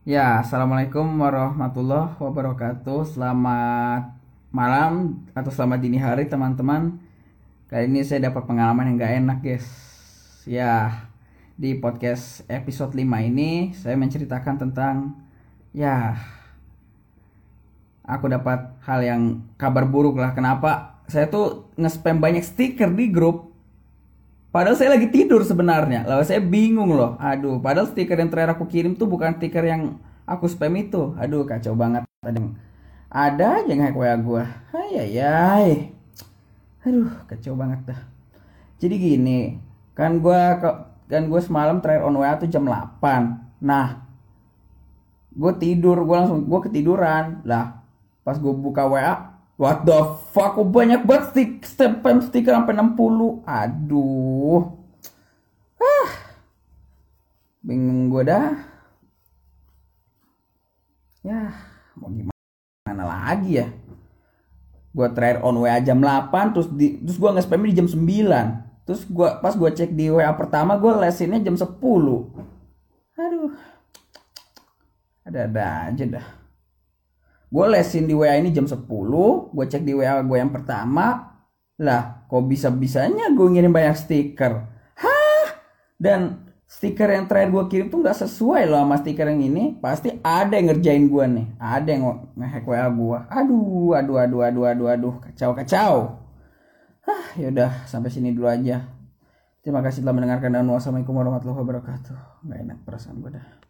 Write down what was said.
Ya, assalamualaikum warahmatullahi wabarakatuh. Selamat malam atau selamat dini hari teman-teman. Kali ini saya dapat pengalaman yang gak enak guys. Ya, di podcast episode 5 ini saya menceritakan tentang ya aku dapat hal yang kabar buruk lah. Kenapa? Saya tuh nge-spam banyak stiker di grup Padahal saya lagi tidur sebenarnya. Lalu saya bingung loh. Aduh, padahal stiker yang terakhir aku kirim tuh bukan stiker yang aku spam itu. Aduh, kacau banget. Ada ada aja gue. Hai, hai, hai. Aduh, kacau banget dah. Jadi gini, kan gue kan gue semalam terakhir on WA tuh jam 8. Nah, gue tidur, gue langsung gue ketiduran. Lah, pas gue buka WA, What the fuck? Kok banyak banget stick, spam stiker sampai 60. Aduh. Ah. Bingung gue dah. Ya, mau gimana lagi ya? Gue terakhir on WA jam 8 terus di terus gue nge-spam di jam 9. Terus gua pas gue cek di WA pertama gue lesinnya jam 10. Aduh. Ada-ada aja dah gue lesin di WA ini jam 10 gue cek di WA gue yang pertama. Lah kok bisa bisanya gue ngirim banyak stiker? Hah? Dan stiker yang terakhir gue kirim tuh nggak sesuai loh sama stiker yang ini. Pasti ada yang ngerjain gue nih. Ada yang ngehack WA gue aduh aduh aduh aduh aduh aduh. Kacau kacau. Hah, yaudah sampai sini dulu aja. Terima kasih telah mendengarkan dan wassalamualaikum warahmatullahi wabarakatuh. Gak enak perasaan gue dah.